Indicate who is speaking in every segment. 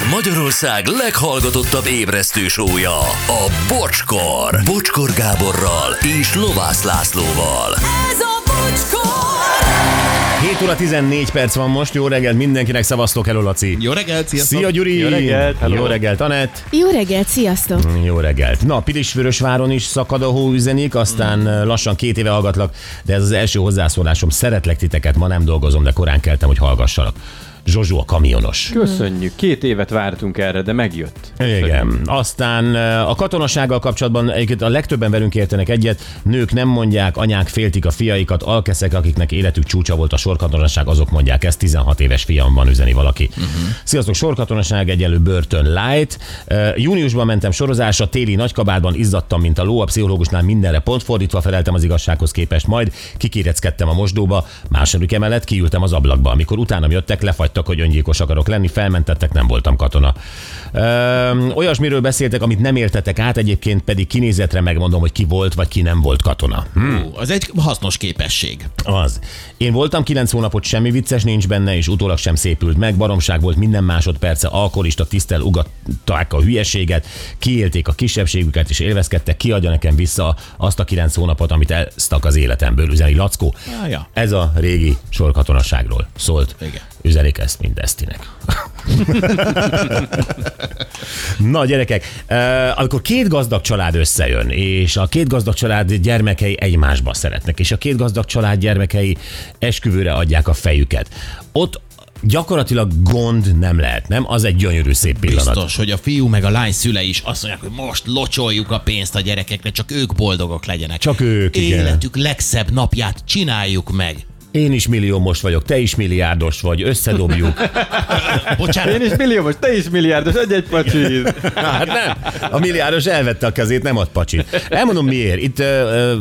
Speaker 1: Ez Magyarország leghallgatottabb ébresztő sója, a Bocskor. Bocskor Gáborral és Lovász Lászlóval.
Speaker 2: Ez a bocskor!
Speaker 3: 7 óra 14 perc van most, jó reggelt mindenkinek, szavaztok elő, Laci.
Speaker 4: Jó reggelt, sziasztok!
Speaker 3: Szia Gyuri!
Speaker 5: Jó reggelt, hello.
Speaker 3: Jó reggelt, Anett!
Speaker 6: Jó reggelt, sziasztok!
Speaker 3: Jó reggelt. Na, Pilisvörösváron is szakad a hó üzenik, aztán mm. lassan két éve hallgatlak, de ez az első hozzászólásom. Szeretlek titeket, ma nem dolgozom, de korán keltem, hogy hallgassalak. Zsozsó a kamionos.
Speaker 5: Köszönjük. Két évet vártunk erre, de megjött.
Speaker 3: Igen. Aztán eh, a katonasággal kapcsolatban egyébként a legtöbben velünk értenek egyet. Nők nem mondják, anyák féltik a fiaikat, alkeszek, akiknek életük csúcsa volt a sorkatonaság, azok mondják ezt. 16 éves fiam van üzeni valaki. Uh-huh. Sziasztok, sorkatonaság egyenlő börtön light. Eh, Júniusban mentem sorozásra, téli nagykabátban izzadtam, mint a ló, a pszichológusnál mindenre pont fordítva feleltem az igazsághoz képest, majd kikéreckedtem a mosdóba, második emelet, kiültem az ablakba. Amikor utánam jöttek, lefagytak, hogy öngyilkos akarok lenni, felmentettek, nem voltam katona. Ö, olyasmiről beszéltek, amit nem értetek át, egyébként pedig kinézetre megmondom, hogy ki volt, vagy ki nem volt katona. Hm.
Speaker 4: Az egy hasznos képesség.
Speaker 3: Az. Én voltam kilenc hónapot, semmi vicces nincs benne, és utólag sem szépült meg. Baromság volt minden másodperce, alkoholista tisztel ugatták a hülyeséget, kiélték a kisebbségüket, és élvezkedtek, kiadja nekem vissza azt a kilenc hónapot, amit elsztak az életemből, üzeni Lackó.
Speaker 4: Ja, ja.
Speaker 3: Ez a régi sorkatonasságról szólt.
Speaker 4: Igen.
Speaker 3: Üzenik ezt mindesztinek. Na gyerekek, amikor két gazdag család összejön, és a két gazdag család gyermekei egymásba szeretnek, és a két gazdag család gyermekei esküvőre adják a fejüket, ott gyakorlatilag gond nem lehet, nem? Az egy gyönyörű szép pillanat.
Speaker 4: Biztos, hogy a fiú meg a lány szülei is azt mondják, hogy most locsoljuk a pénzt a gyerekekre, csak ők boldogok legyenek.
Speaker 3: Csak ők, igen.
Speaker 4: Életük legszebb napját csináljuk meg.
Speaker 3: Én is milliómos vagyok, te is milliárdos vagy, összedobjuk.
Speaker 4: Bocsánat,
Speaker 5: Én is milliómos, te is milliárdos, egy egy pacsi.
Speaker 3: Hát nem, a milliárdos elvette a kezét, nem ad pacsit. Elmondom miért. Itt ö, ö,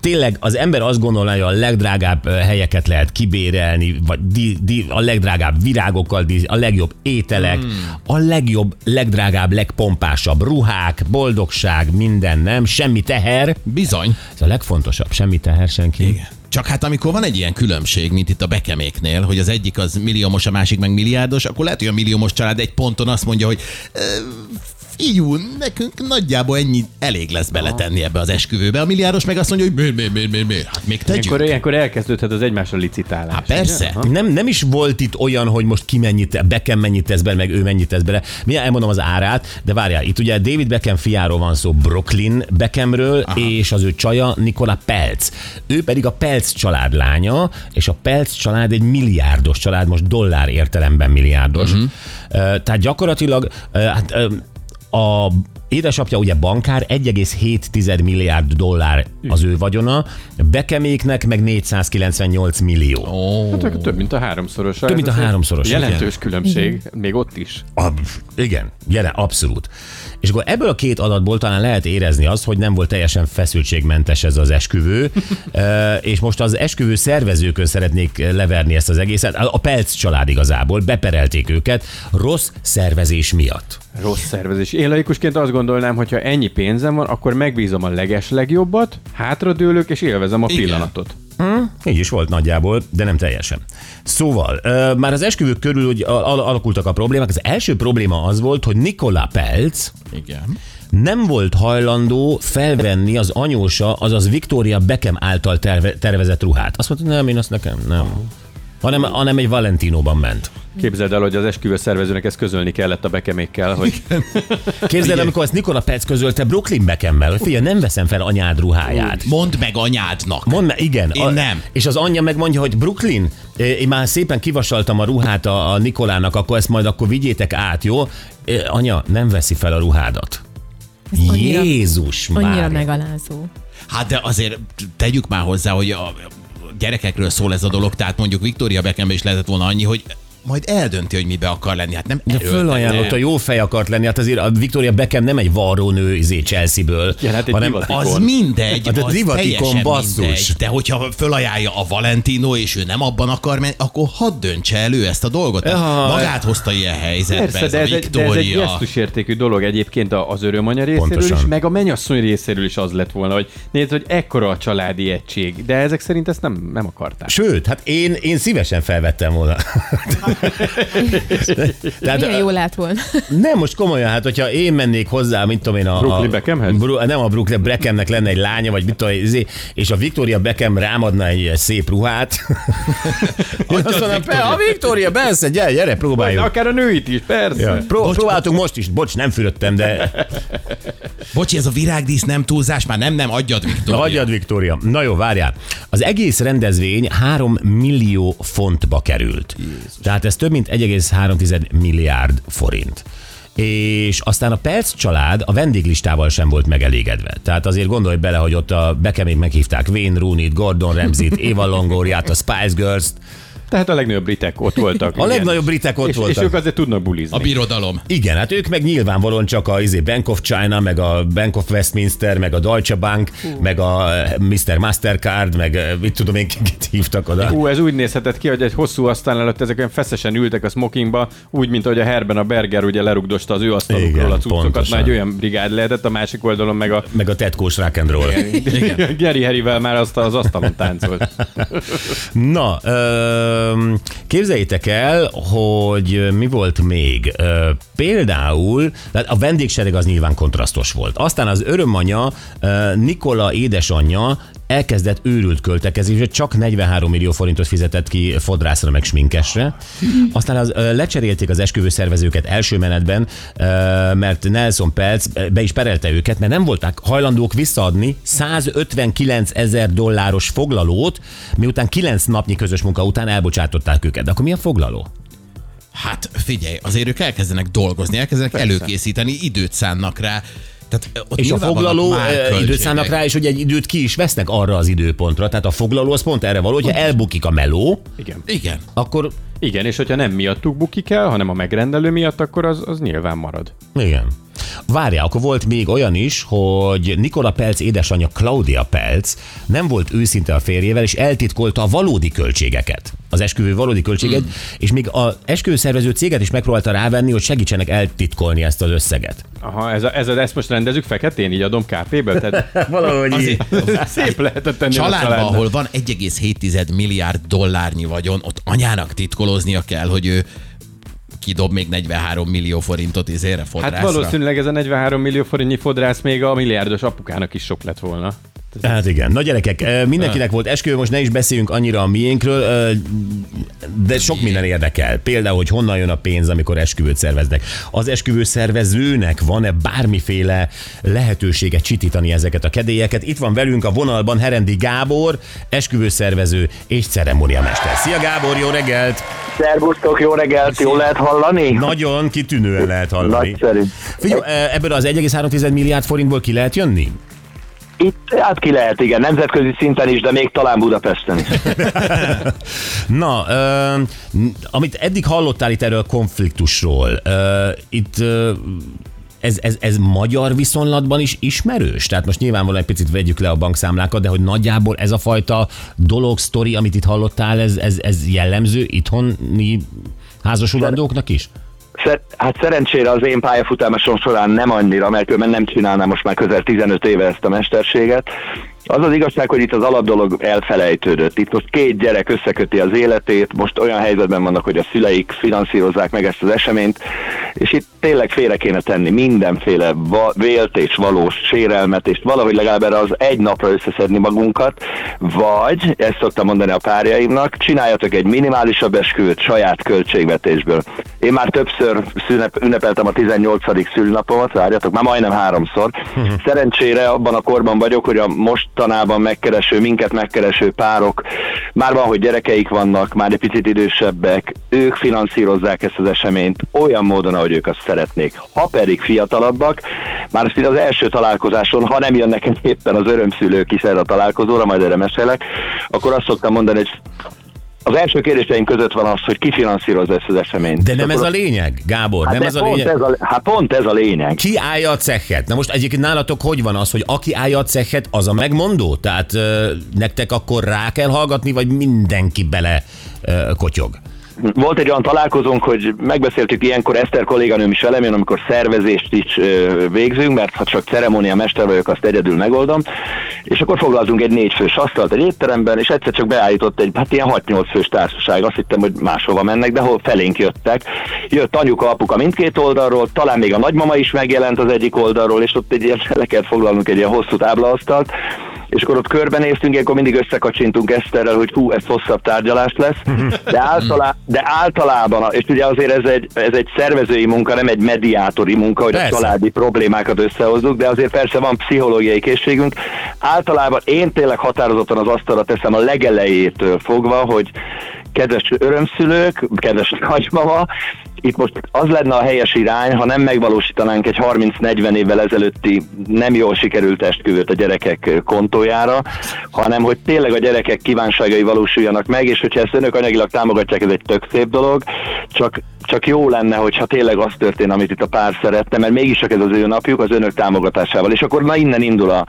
Speaker 3: tényleg az ember azt gondolná, hogy a legdrágább helyeket lehet kibérelni, vagy di, di, a legdrágább virágokkal, di, a legjobb ételek, hmm. a legjobb, legdrágább, legpompásabb ruhák, boldogság, minden, nem? Semmi teher.
Speaker 4: bizony.
Speaker 3: Ez a legfontosabb, semmi teher senki.
Speaker 4: Igen. Csak hát amikor van egy ilyen különbség, mint itt a bekeméknél, hogy az egyik az milliómos, a másik meg milliárdos, akkor lehet, hogy a milliómos család egy ponton azt mondja, hogy "Ö, fiú, nekünk nagyjából ennyi elég lesz beletenni ebbe az esküvőbe. A milliárdos meg azt mondja, hogy miért, miért, miért, miért, miért? Hát még tegyük.
Speaker 5: Ilyenkor, ilyenkor elkezdődhet az egymásra licitálás.
Speaker 4: Hát persze.
Speaker 5: Aha.
Speaker 3: Nem, nem is volt itt olyan, hogy most ki mennyit, Beckham mennyit tesz bele, meg ő mennyit tesz bele. Mi elmondom az árát, de várjál, itt ugye David Beckham fiáról van szó, Brooklyn Beckhamről, Aha. és az ő csaja Nikola Pelc. Ő pedig a Pelc család lánya, és a Pelc család egy milliárdos család, most dollár értelemben milliárdos. Uh-huh. Tehát gyakorlatilag hát, a édesapja ugye bankár, 1,7 milliárd dollár az ő vagyona, Bekeméknek meg 498 millió.
Speaker 4: Ó,
Speaker 5: Hát több, mint a háromszoros.
Speaker 3: Több, mint a háromszoros,
Speaker 5: Jelentős különbség, még ott is.
Speaker 3: Ab, igen, jelen, abszolút. És akkor ebből a két adatból talán lehet érezni azt, hogy nem volt teljesen feszültségmentes ez az esküvő, és most az esküvő szervezőkön szeretnék leverni ezt az egészet. A Pelc család igazából, beperelték őket rossz szervezés miatt.
Speaker 5: Rossz szervezés. Én laikusként azt gondolnám, hogy ha ennyi pénzem van, akkor megbízom a leges legjobbat, hátradőlök és élvezem a
Speaker 4: Igen.
Speaker 5: pillanatot.
Speaker 3: Így is volt nagyjából, de nem teljesen. Szóval, ö, már az esküvők körül úgy al- al- alakultak a problémák. Az első probléma az volt, hogy Nikola Pelc
Speaker 4: igen.
Speaker 3: nem volt hajlandó felvenni az anyósa, azaz Victoria Beckham által terve, tervezett ruhát. Azt mondta, nem, én azt nekem nem. Hanem, hanem egy Valentinóban ment.
Speaker 5: Képzeld el, hogy az esküvő szervezőnek ezt közölni kellett a bekemékkel, hogy
Speaker 3: Képzeld el, amikor ezt Nikola Pelc közölte Brooklyn Beckham-mel, hogy figyelj, nem veszem fel anyád ruháját.
Speaker 4: Mondd meg anyádnak.
Speaker 3: Mondd meg, igen.
Speaker 4: Én nem.
Speaker 3: És az anyja megmondja, hogy Brooklyn, én már szépen kivasaltam a ruhát a, a Nikolának, akkor ezt majd akkor vigyétek át, jó? Anya, nem veszi fel a ruhádat.
Speaker 6: Ez annyira-
Speaker 3: Jézus
Speaker 6: Annyira
Speaker 3: már.
Speaker 6: megalázó.
Speaker 4: Hát de azért tegyük már hozzá, hogy a gyerekekről szól ez a dolog, tehát mondjuk Victoria Beckhambe is lehetett volna annyi, hogy majd eldönti, hogy mibe akar lenni. Hát nem
Speaker 3: De fölajánlott, a jó fej akart lenni, hát azért a Victoria Beckham nem egy varrónő izé Chelsea-ből,
Speaker 5: Ja, hát egy
Speaker 3: hanem
Speaker 5: divatikon.
Speaker 4: Az mindegy,
Speaker 3: Hát a
Speaker 4: az
Speaker 3: divatikon, basszus.
Speaker 4: mindegy. De hogyha fölajánlja a Valentino, és ő nem abban akar menni, akkor hadd döntse elő ezt a dolgot.
Speaker 3: Ja.
Speaker 4: Magát hozta ilyen helyzetbe
Speaker 5: Persze,
Speaker 4: ez
Speaker 5: de
Speaker 4: a
Speaker 5: ez, egy, de ez egy
Speaker 4: Victoria.
Speaker 5: gesztusértékű dolog egyébként a- az örömanya részéről
Speaker 3: Pontosan.
Speaker 5: is, meg a mennyasszony részéről is az lett volna, hogy nézd, hogy ekkora a családi egység, de ezek szerint ezt nem, nem akarták.
Speaker 3: Sőt, hát én, én szívesen felvettem volna. Tehát,
Speaker 6: Milyen jól lát volna.
Speaker 3: Nem, most komolyan, hát hogyha én mennék hozzá, mint tudom én a...
Speaker 5: Brooklyn
Speaker 3: a
Speaker 5: Beckhamhez?
Speaker 3: Bru, nem a Brooklyn Beckhamnek lenne egy lánya, vagy mit tudom, én, izé, és a Victoria Beckham rámadna egy szép ruhát. Én azt mondom, "Pe, a Victoria, persze, gyere, gyere, próbáljuk.
Speaker 5: Akár a nőit is, persze.
Speaker 3: Ja, pró- próbáltunk most is, bocs, nem fürödtem, de
Speaker 4: Bocsi, ez a virágdísz nem túlzás, már nem, nem, adjad, Viktor.
Speaker 3: hagyjad, Viktória. Na jó, várjál. Az egész rendezvény 3 millió fontba került. Jézus. Tehát ez több mint 1,3 milliárd forint. És aztán a Pelc család a vendéglistával sem volt megelégedve. Tehát azért gondolj bele, hogy ott a Bekemék meghívták Wayne Rooney-t, Gordon Ramsay-t, Eva Longoriát, a Spice Girls-t.
Speaker 5: Tehát a legnagyobb britek ott voltak.
Speaker 3: A legnagyobb britek ott
Speaker 5: és,
Speaker 3: voltak.
Speaker 5: És ők azért tudnak bulizni.
Speaker 4: A birodalom.
Speaker 3: Igen, hát ők meg nyilvánvalóan csak a izé, Bank of China, meg a Bank of Westminster, meg a Deutsche Bank, meg a eh, Mr. Mastercard, meg eh, mit tudom én, kiket hívtak oda.
Speaker 5: Ú, ez úgy nézhetett ki, hogy egy hosszú asztal előtt ezek olyan feszesen ültek a smokingba, úgy, mint ahogy a Herben a Berger ugye lerugdosta az ő asztalukról
Speaker 3: Igen,
Speaker 5: a cuccokat, már egy olyan brigád lehetett, a másik oldalon meg a
Speaker 3: Meg a tetkós rock and roll.
Speaker 5: Geri Herivel már azt az asztalon táncolt.
Speaker 3: Na, ö, képzeljétek el, hogy mi volt még. Például, tehát a vendégsereg az nyilván kontrasztos volt. Aztán az örömanya, Nikola édesanyja elkezdett őrült költekezésre, csak 43 millió forintot fizetett ki fodrászra meg sminkesre. Aztán az, lecserélték az esküvő szervezőket első menetben, mert Nelson Pelc be is perelte őket, mert nem voltak hajlandók visszaadni 159 ezer dolláros foglalót, miután 9 napnyi közös munka után elbocsátották őket. De akkor mi a foglaló?
Speaker 4: Hát figyelj, azért ők elkezdenek dolgozni, elkezdenek Persze. előkészíteni, időt szánnak rá. Tehát ott
Speaker 3: És a foglaló szánnak rá, és hogy egy időt ki is vesznek arra az időpontra. Tehát a foglaló az pont erre való, hogyha elbukik a meló,
Speaker 5: Igen.
Speaker 4: Igen.
Speaker 3: akkor
Speaker 5: Igen, és hogyha nem miattuk bukik el, hanem a megrendelő miatt, akkor az, az nyilván marad.
Speaker 3: Igen. Várjál, akkor volt még olyan is, hogy Nikola Pelc édesanyja Claudia Pelc nem volt őszinte a férjével, és eltitkolta a valódi költségeket. Az esküvő valódi költséget, hmm. és még az esküvőszervező céget is megpróbálta rávenni, hogy segítsenek eltitkolni ezt az összeget.
Speaker 5: Aha, ez, a, ez a, ezt most rendezzük feketén, így adom KP-ből? Tehát
Speaker 3: Valahogy
Speaker 4: Azért
Speaker 5: szép lehetett tenni a
Speaker 4: családban,
Speaker 5: családnak.
Speaker 4: ahol van 1,7 milliárd dollárnyi vagyon, ott anyának titkolóznia kell, hogy ő kidob még 43 millió forintot izére fodrászra.
Speaker 5: Hát valószínűleg ez a 43 millió forintnyi fodrász még a milliárdos apukának is sok lett volna.
Speaker 3: Hát igen. Na gyerekek, mindenkinek volt esküvő, most ne is beszéljünk annyira a miénkről, de sok minden érdekel. Például, hogy honnan jön a pénz, amikor esküvőt szerveznek. Az esküvő szervezőnek van-e bármiféle lehetősége csitítani ezeket a kedélyeket? Itt van velünk a vonalban Herendi Gábor, esküvőszervező és ceremóniamester. Szia Gábor, jó reggelt!
Speaker 7: Szervusztok, jó reggelt, jól lehet hallani?
Speaker 3: Nagyon kitűnően lehet hallani.
Speaker 7: Nagyszerű.
Speaker 3: Figyelj, ebből az 1,3 milliárd forintból ki lehet jönni?
Speaker 7: Itt hát ki lehet, igen, nemzetközi szinten is, de még talán Budapesten is.
Speaker 3: Na, ö, amit eddig hallottál itt erről a konfliktusról, ö, itt ö, ez, ez, ez magyar viszonylatban is ismerős? Tehát most nyilvánvalóan egy picit vegyük le a bankszámlákat, de hogy nagyjából ez a fajta dolog, sztori, amit itt hallottál, ez, ez, ez jellemző itthoni házasulandóknak is?
Speaker 7: Szer- hát szerencsére az én pályafutásom során nem annyira, mert különben nem csinálnám most már közel 15 éve ezt a mesterséget. Az az igazság, hogy itt az alapdolog elfelejtődött. Itt most két gyerek összeköti az életét, most olyan helyzetben vannak, hogy a szüleik finanszírozzák meg ezt az eseményt, és itt tényleg félre kéne tenni mindenféle vélt és valós sérelmet, és valahogy legalább erre az egy napra összeszedni magunkat, vagy, ezt szoktam mondani a párjaimnak, csináljatok egy minimálisabb esküvőt saját költségvetésből. Én már többször szünep, ünnepeltem a 18. szülinapomat, várjatok, már majdnem háromszor. Szerencsére abban a korban vagyok, hogy a mostanában megkereső, minket megkereső párok, már van, hogy gyerekeik vannak, már egy picit idősebbek, ők finanszírozzák ezt az eseményt olyan módon, ahogy ők azt szeretnék. Ha pedig fiatalabbak, már az első találkozáson, ha nem jönnek éppen az örömszülők is erre a találkozóra, majd erre mesélek, akkor azt szoktam mondani, hogy az első kérdéseim között van az, hogy ki finanszírozza ezt az eseményt.
Speaker 3: De nem ez a lényeg, Gábor,
Speaker 7: Hát
Speaker 3: nem ez a
Speaker 7: pont
Speaker 3: lényeg.
Speaker 7: Ez a, hát pont ez a lényeg.
Speaker 3: Ki állja a cechet? Na most egyébként nálatok hogy van az, hogy aki állja a cechet, az a megmondó? Tehát ö, nektek akkor rá kell hallgatni, vagy mindenki bele ö, kotyog?
Speaker 7: Volt egy olyan találkozónk, hogy megbeszéltük ilyenkor Eszter kolléganőm is velem, amikor szervezést is végzünk, mert ha csak ceremónia mester vagyok, azt egyedül megoldom, és akkor foglaltunk egy négyfős asztalt egy étteremben, és egyszer csak beállított egy, hát ilyen 6-8 fős társaság, azt hittem, hogy máshova mennek, de hol felénk jöttek. Jött anyuka, apuka mindkét oldalról, talán még a nagymama is megjelent az egyik oldalról, és ott egy ilyen, le kellett foglalnunk egy ilyen hosszú táblaasztalt, és akkor ott körbenéztünk, akkor mindig összekacsintunk Eszterrel, hogy hú, ez hosszabb tárgyalás lesz, de, általá, de általában, és ugye azért ez egy, ez egy szervezői munka, nem egy mediátori munka, hogy
Speaker 3: Persze.
Speaker 7: a családi problémákat összehozzuk, de azért persze van pszichológiai készségünk. Általában én tényleg határozottan az asztalra teszem a legelejétől fogva, hogy kedves örömszülők, kedves nagymama, itt most az lenne a helyes irány, ha nem megvalósítanánk egy 30-40 évvel ezelőtti nem jól sikerült esküvőt a gyerekek kontójára, hanem hogy tényleg a gyerekek kívánságai valósuljanak meg, és hogyha ezt önök anyagilag támogatják, ez egy tök szép dolog, csak, csak jó lenne, hogyha tényleg az történne, amit itt a pár szeretne, mert mégis csak ez az ő napjuk az önök támogatásával, és akkor na innen indul a,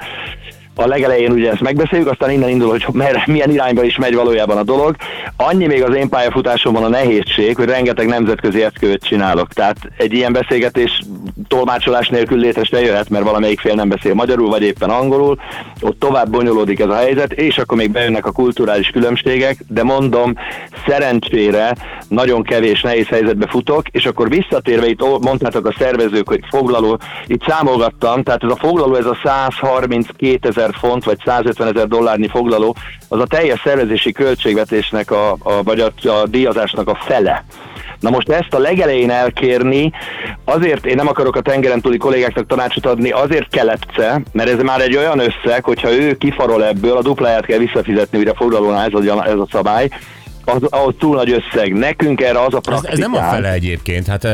Speaker 7: a legelején ugye ezt megbeszéljük, aztán innen indul, hogy mer, milyen irányba is megy valójában a dolog. Annyi még az én pályafutásomban a nehézség, hogy rengeteg nemzetközi eszkövet csinálok. Tehát egy ilyen beszélgetés tolmácsolás nélkül létesre jöhet, mert valamelyik fél nem beszél magyarul, vagy éppen angolul, ott tovább bonyolódik ez a helyzet, és akkor még bejönnek a kulturális különbségek, de mondom, szerencsére nagyon kevés nehéz helyzetbe futok, és akkor visszatérve itt mondtátok a szervezők, hogy foglaló, itt számolgattam, tehát ez a foglaló, ez a 132 ezer font, vagy 150 ezer dollárnyi foglaló, az a teljes szervezési költségvetésnek, a, a, vagy a, a díjazásnak a fele. Na most ezt a legelején elkérni, azért én nem akarok a tengeren túli kollégáknak tanácsot adni, azért kelepce, mert ez már egy olyan összeg, hogyha ő kifarol ebből, a dupláját kell visszafizetni, ugye a foglalónál ez a, ez a szabály, az, ahhoz túl nagy összeg. Nekünk erre az a
Speaker 3: Ez,
Speaker 7: praktikán.
Speaker 3: ez nem a fele egyébként. Hát, uh,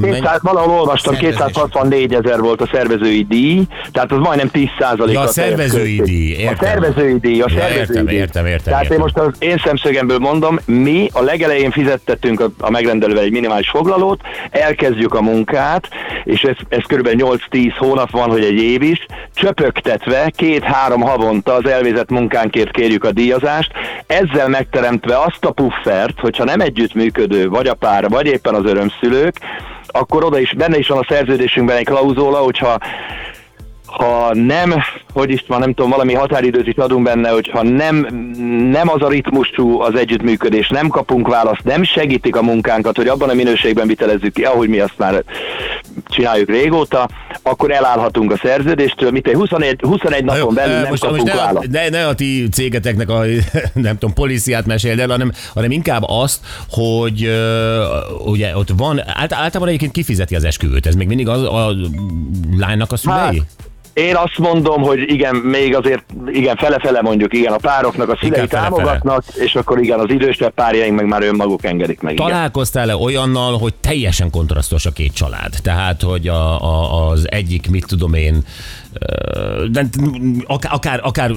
Speaker 3: menj,
Speaker 7: 200, valahol olvastam,
Speaker 4: Szervezés.
Speaker 7: 264 ezer volt a szervezői díj, tehát az majdnem 10 százalék.
Speaker 3: Ja, a szervezői díj,
Speaker 7: A
Speaker 3: értem.
Speaker 7: szervezői díj, a
Speaker 3: Ja,
Speaker 7: szervezői
Speaker 3: értem,
Speaker 7: díj.
Speaker 3: értem, értem,
Speaker 7: Tehát
Speaker 3: értem.
Speaker 7: én most az én szemszögemből mondom, mi a legelején fizettettünk a, a megrendelővel egy minimális foglalót, elkezdjük a munkát, és ez, ez kb. 8-10 hónap van, hogy egy év is, csöpögtetve két-három havonta az elvégzett munkánkért kérjük a díjazást, ezzel megteremtve azt a puffert, hogyha nem együttműködő, vagy a pár, vagy éppen az örömszülők, akkor oda is, benne is van a szerződésünkben egy klauzóla, hogyha ha nem, hogy is van, nem tudom, valami határidőt is adunk benne, hogyha nem, nem az a ritmusú az együttműködés, nem kapunk választ, nem segítik a munkánkat, hogy abban a minőségben vitelezzük ki, ahogy mi azt már csináljuk régóta, akkor elállhatunk a szerződéstől, mit egy 21, 21
Speaker 3: Na jó,
Speaker 7: napon belül nem
Speaker 3: most,
Speaker 7: kapunk
Speaker 3: most ne,
Speaker 7: választ.
Speaker 3: ne, ne a ti cégeteknek a, nem tudom, policiát meséld el, hanem, hanem inkább azt, hogy uh, ugye ott van, ált, általában egyébként kifizeti az esküvőt, ez még mindig az, a lánynak a szülei?
Speaker 7: Hát, Én azt mondom, hogy igen, még azért, igen, fele-fele mondjuk, igen, a pároknak a szülei
Speaker 3: fele-fele.
Speaker 7: támogatnak, és akkor igen, az idősebb párjaink meg már önmaguk engedik meg. Igen.
Speaker 3: Találkoztál-e olyannal, hogy teljesen kontrasztos a két család? Tehát, hogy a, a, az egyik, mit tudom én, de akár, akár,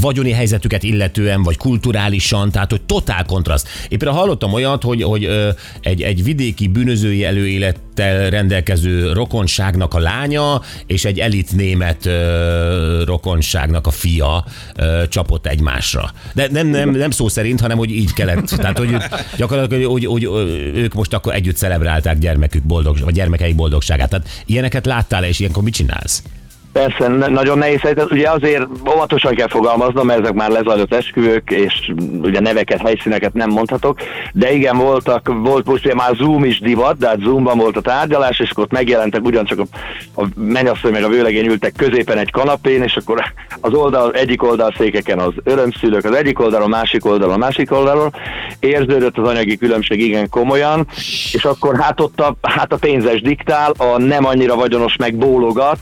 Speaker 3: vagyoni helyzetüket illetően, vagy kulturálisan, tehát, hogy totál kontraszt. Például hallottam olyat, hogy, hogy egy, egy vidéki bűnözői előélettel rendelkező rokonságnak a lánya, és egy elit német rokonságnak a fia csapott egymásra. De nem, nem, nem szó szerint, hanem hogy így kellett. Tehát, hogy gyakorlatilag hogy, hogy, hogy ők most akkor együtt celebrálták gyermekük boldog, vagy gyermekeik boldogságát. Tehát ilyeneket láttál, és ilyenkor mit csinálsz?
Speaker 7: Persze, nagyon nehéz helyzet. Ugye azért óvatosan kell fogalmaznom, mert ezek már lezajlott esküvők, és ugye neveket, helyszíneket nem mondhatok. De igen, voltak, volt most ugye már Zoom is divat, de hát Zoomban volt a tárgyalás, és akkor ott megjelentek ugyancsak a, a mennyasszony meg a vőlegény ültek középen egy kanapén, és akkor az oldal, egyik oldal székeken az örömszülők, az egyik oldalon, másik oldalon, másik oldalon. Érződött az anyagi különbség igen komolyan, és akkor hát ott a, hát a pénzes diktál, a nem annyira vagyonos meg bólogat,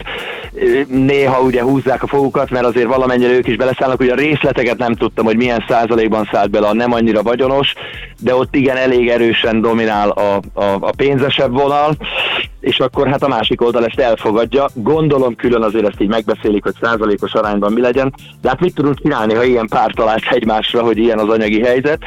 Speaker 7: néha ugye húzzák a fogukat, mert azért valamennyire ők is beleszállnak, ugye a részleteket nem tudtam, hogy milyen százalékban szállt bele a nem annyira vagyonos, de ott igen elég erősen dominál a, a, a pénzesebb vonal, és akkor hát a másik oldal ezt elfogadja. Gondolom külön azért ezt így megbeszélik, hogy százalékos arányban mi legyen, de hát mit tudunk csinálni, ha ilyen pár talált egymásra, hogy ilyen az anyagi helyzet.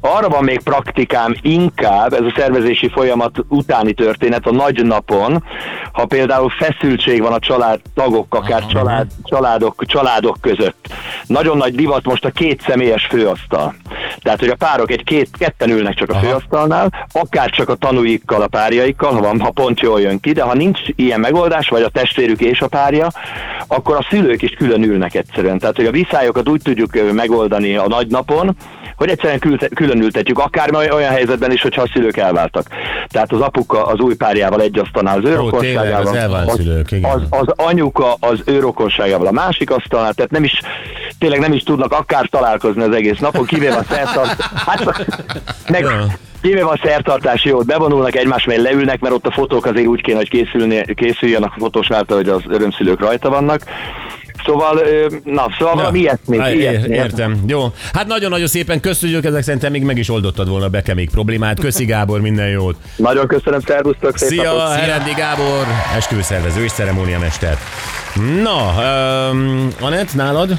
Speaker 7: Arra van még praktikám inkább, ez a szervezési folyamat utáni történet a nagy napon, ha például feszültség van a család tagok, akár család, családok, családok között. Nagyon nagy divat most a két személyes főasztal. Tehát, hogy a párok egy két, ketten ülnek csak a
Speaker 3: Aha.
Speaker 7: főasztalnál, akár csak a tanúikkal, a párjaikkal, ha, van, ha pont jól jön ki, de ha nincs ilyen megoldás, vagy a testvérük és a párja, akkor a szülők is külön ülnek egyszerűen. Tehát, hogy a viszályokat úgy tudjuk megoldani a nagy napon, hogy egyszerűen külte- külön ültetjük, akár oly- olyan helyzetben is, hogyha a szülők elváltak. Tehát az apuka az új párjával egy asztalnál, az ő rokonságával,
Speaker 3: az szülők,
Speaker 7: az, az anyuka az ő rokonságával a másik asztalnál, tehát nem is, tényleg nem is tudnak akár találkozni az egész napon, kivéve a szertart. Hát, meg, kivéve a szertartási jót, bevonulnak egymás mellé, leülnek, mert ott a fotók azért úgy kéne, hogy készülni, készüljenek a fotós által, hogy az örömszülők rajta vannak. Szóval, ö, na, szóval valami ilyesmi.
Speaker 3: Á,
Speaker 7: ilyesmi.
Speaker 3: Értem. Jó. Hát nagyon-nagyon szépen köszönjük, ezek szerintem még meg is oldottad volna a bekemék problémát. Köszi Gábor, minden jót.
Speaker 7: Nagyon köszönöm, szervusztok, szép
Speaker 3: Szia. Herendi Gábor, esküvőszervező és ceremóniamester. Na, um, Anett, nálad?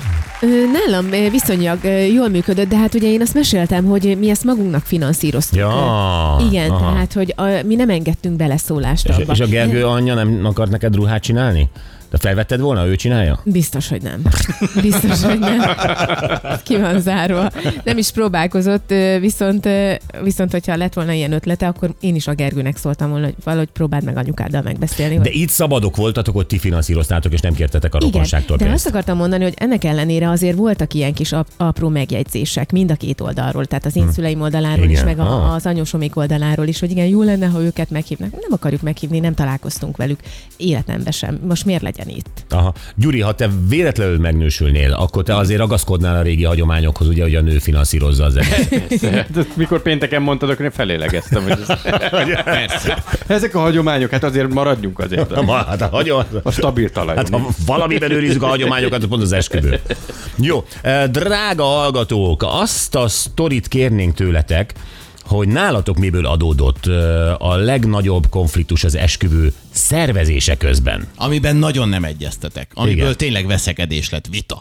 Speaker 6: Nálam viszonylag jól működött, de hát ugye én azt meséltem, hogy mi ezt magunknak finanszíroztuk.
Speaker 3: Ja,
Speaker 6: Igen,
Speaker 3: aha.
Speaker 6: tehát, hogy a, mi nem engedtünk beleszólást
Speaker 3: És,
Speaker 6: abba.
Speaker 3: és a Gergő anyja nem akart neked ruhát csinálni? De felvetted volna, ő csinálja?
Speaker 6: Biztos, hogy nem. Biztos, hogy nem. Ki van zárva. Nem is próbálkozott, viszont, viszont hogyha lett volna ilyen ötlete, akkor én is a Gergőnek szóltam volna, hogy valahogy próbáld meg anyukáddal megbeszélni.
Speaker 3: De
Speaker 6: hogy-
Speaker 3: itt szabadok voltatok, hogy ti finanszíroztátok, és nem kértetek a
Speaker 6: Igen,
Speaker 3: rokonságtól
Speaker 6: de azt akartam mondani, hogy ennek ellenére azért voltak ilyen kis ap- apró megjegyzések mind a két oldalról, tehát az én szüleim oldaláról is,
Speaker 3: Igen,
Speaker 6: meg a,
Speaker 3: ah.
Speaker 6: az anyósomék oldaláról is, hogy igen, jó lenne, ha őket meghívnak. Nem akarjuk meghívni, nem találkoztunk velük életemben sem. Most miért legyen itt?
Speaker 3: Aha. Gyuri, ha te véletlenül megnősülnél, akkor te azért ragaszkodnál a régi hagyományokhoz, ugye, hogy a nő finanszírozza az egész.
Speaker 5: Hát, ezt mikor pénteken mondtad, akkor én felélegeztem. Hogy ez... Persze. Ezek a hagyományok, hát azért maradjunk azért a,
Speaker 3: Ma, hát a hagyomány...
Speaker 5: a stabil talajon.
Speaker 3: Hát ha valamiben őrizzük a hagyományokat, az pont az esküvő. Jó, eh, drága hallgatók, azt a sztorit kérnénk tőletek, hogy nálatok miből adódott a legnagyobb konfliktus az esküvő szervezése közben.
Speaker 4: Amiben nagyon nem egyeztetek. Amiből. Igen. tényleg veszekedés lett, vita.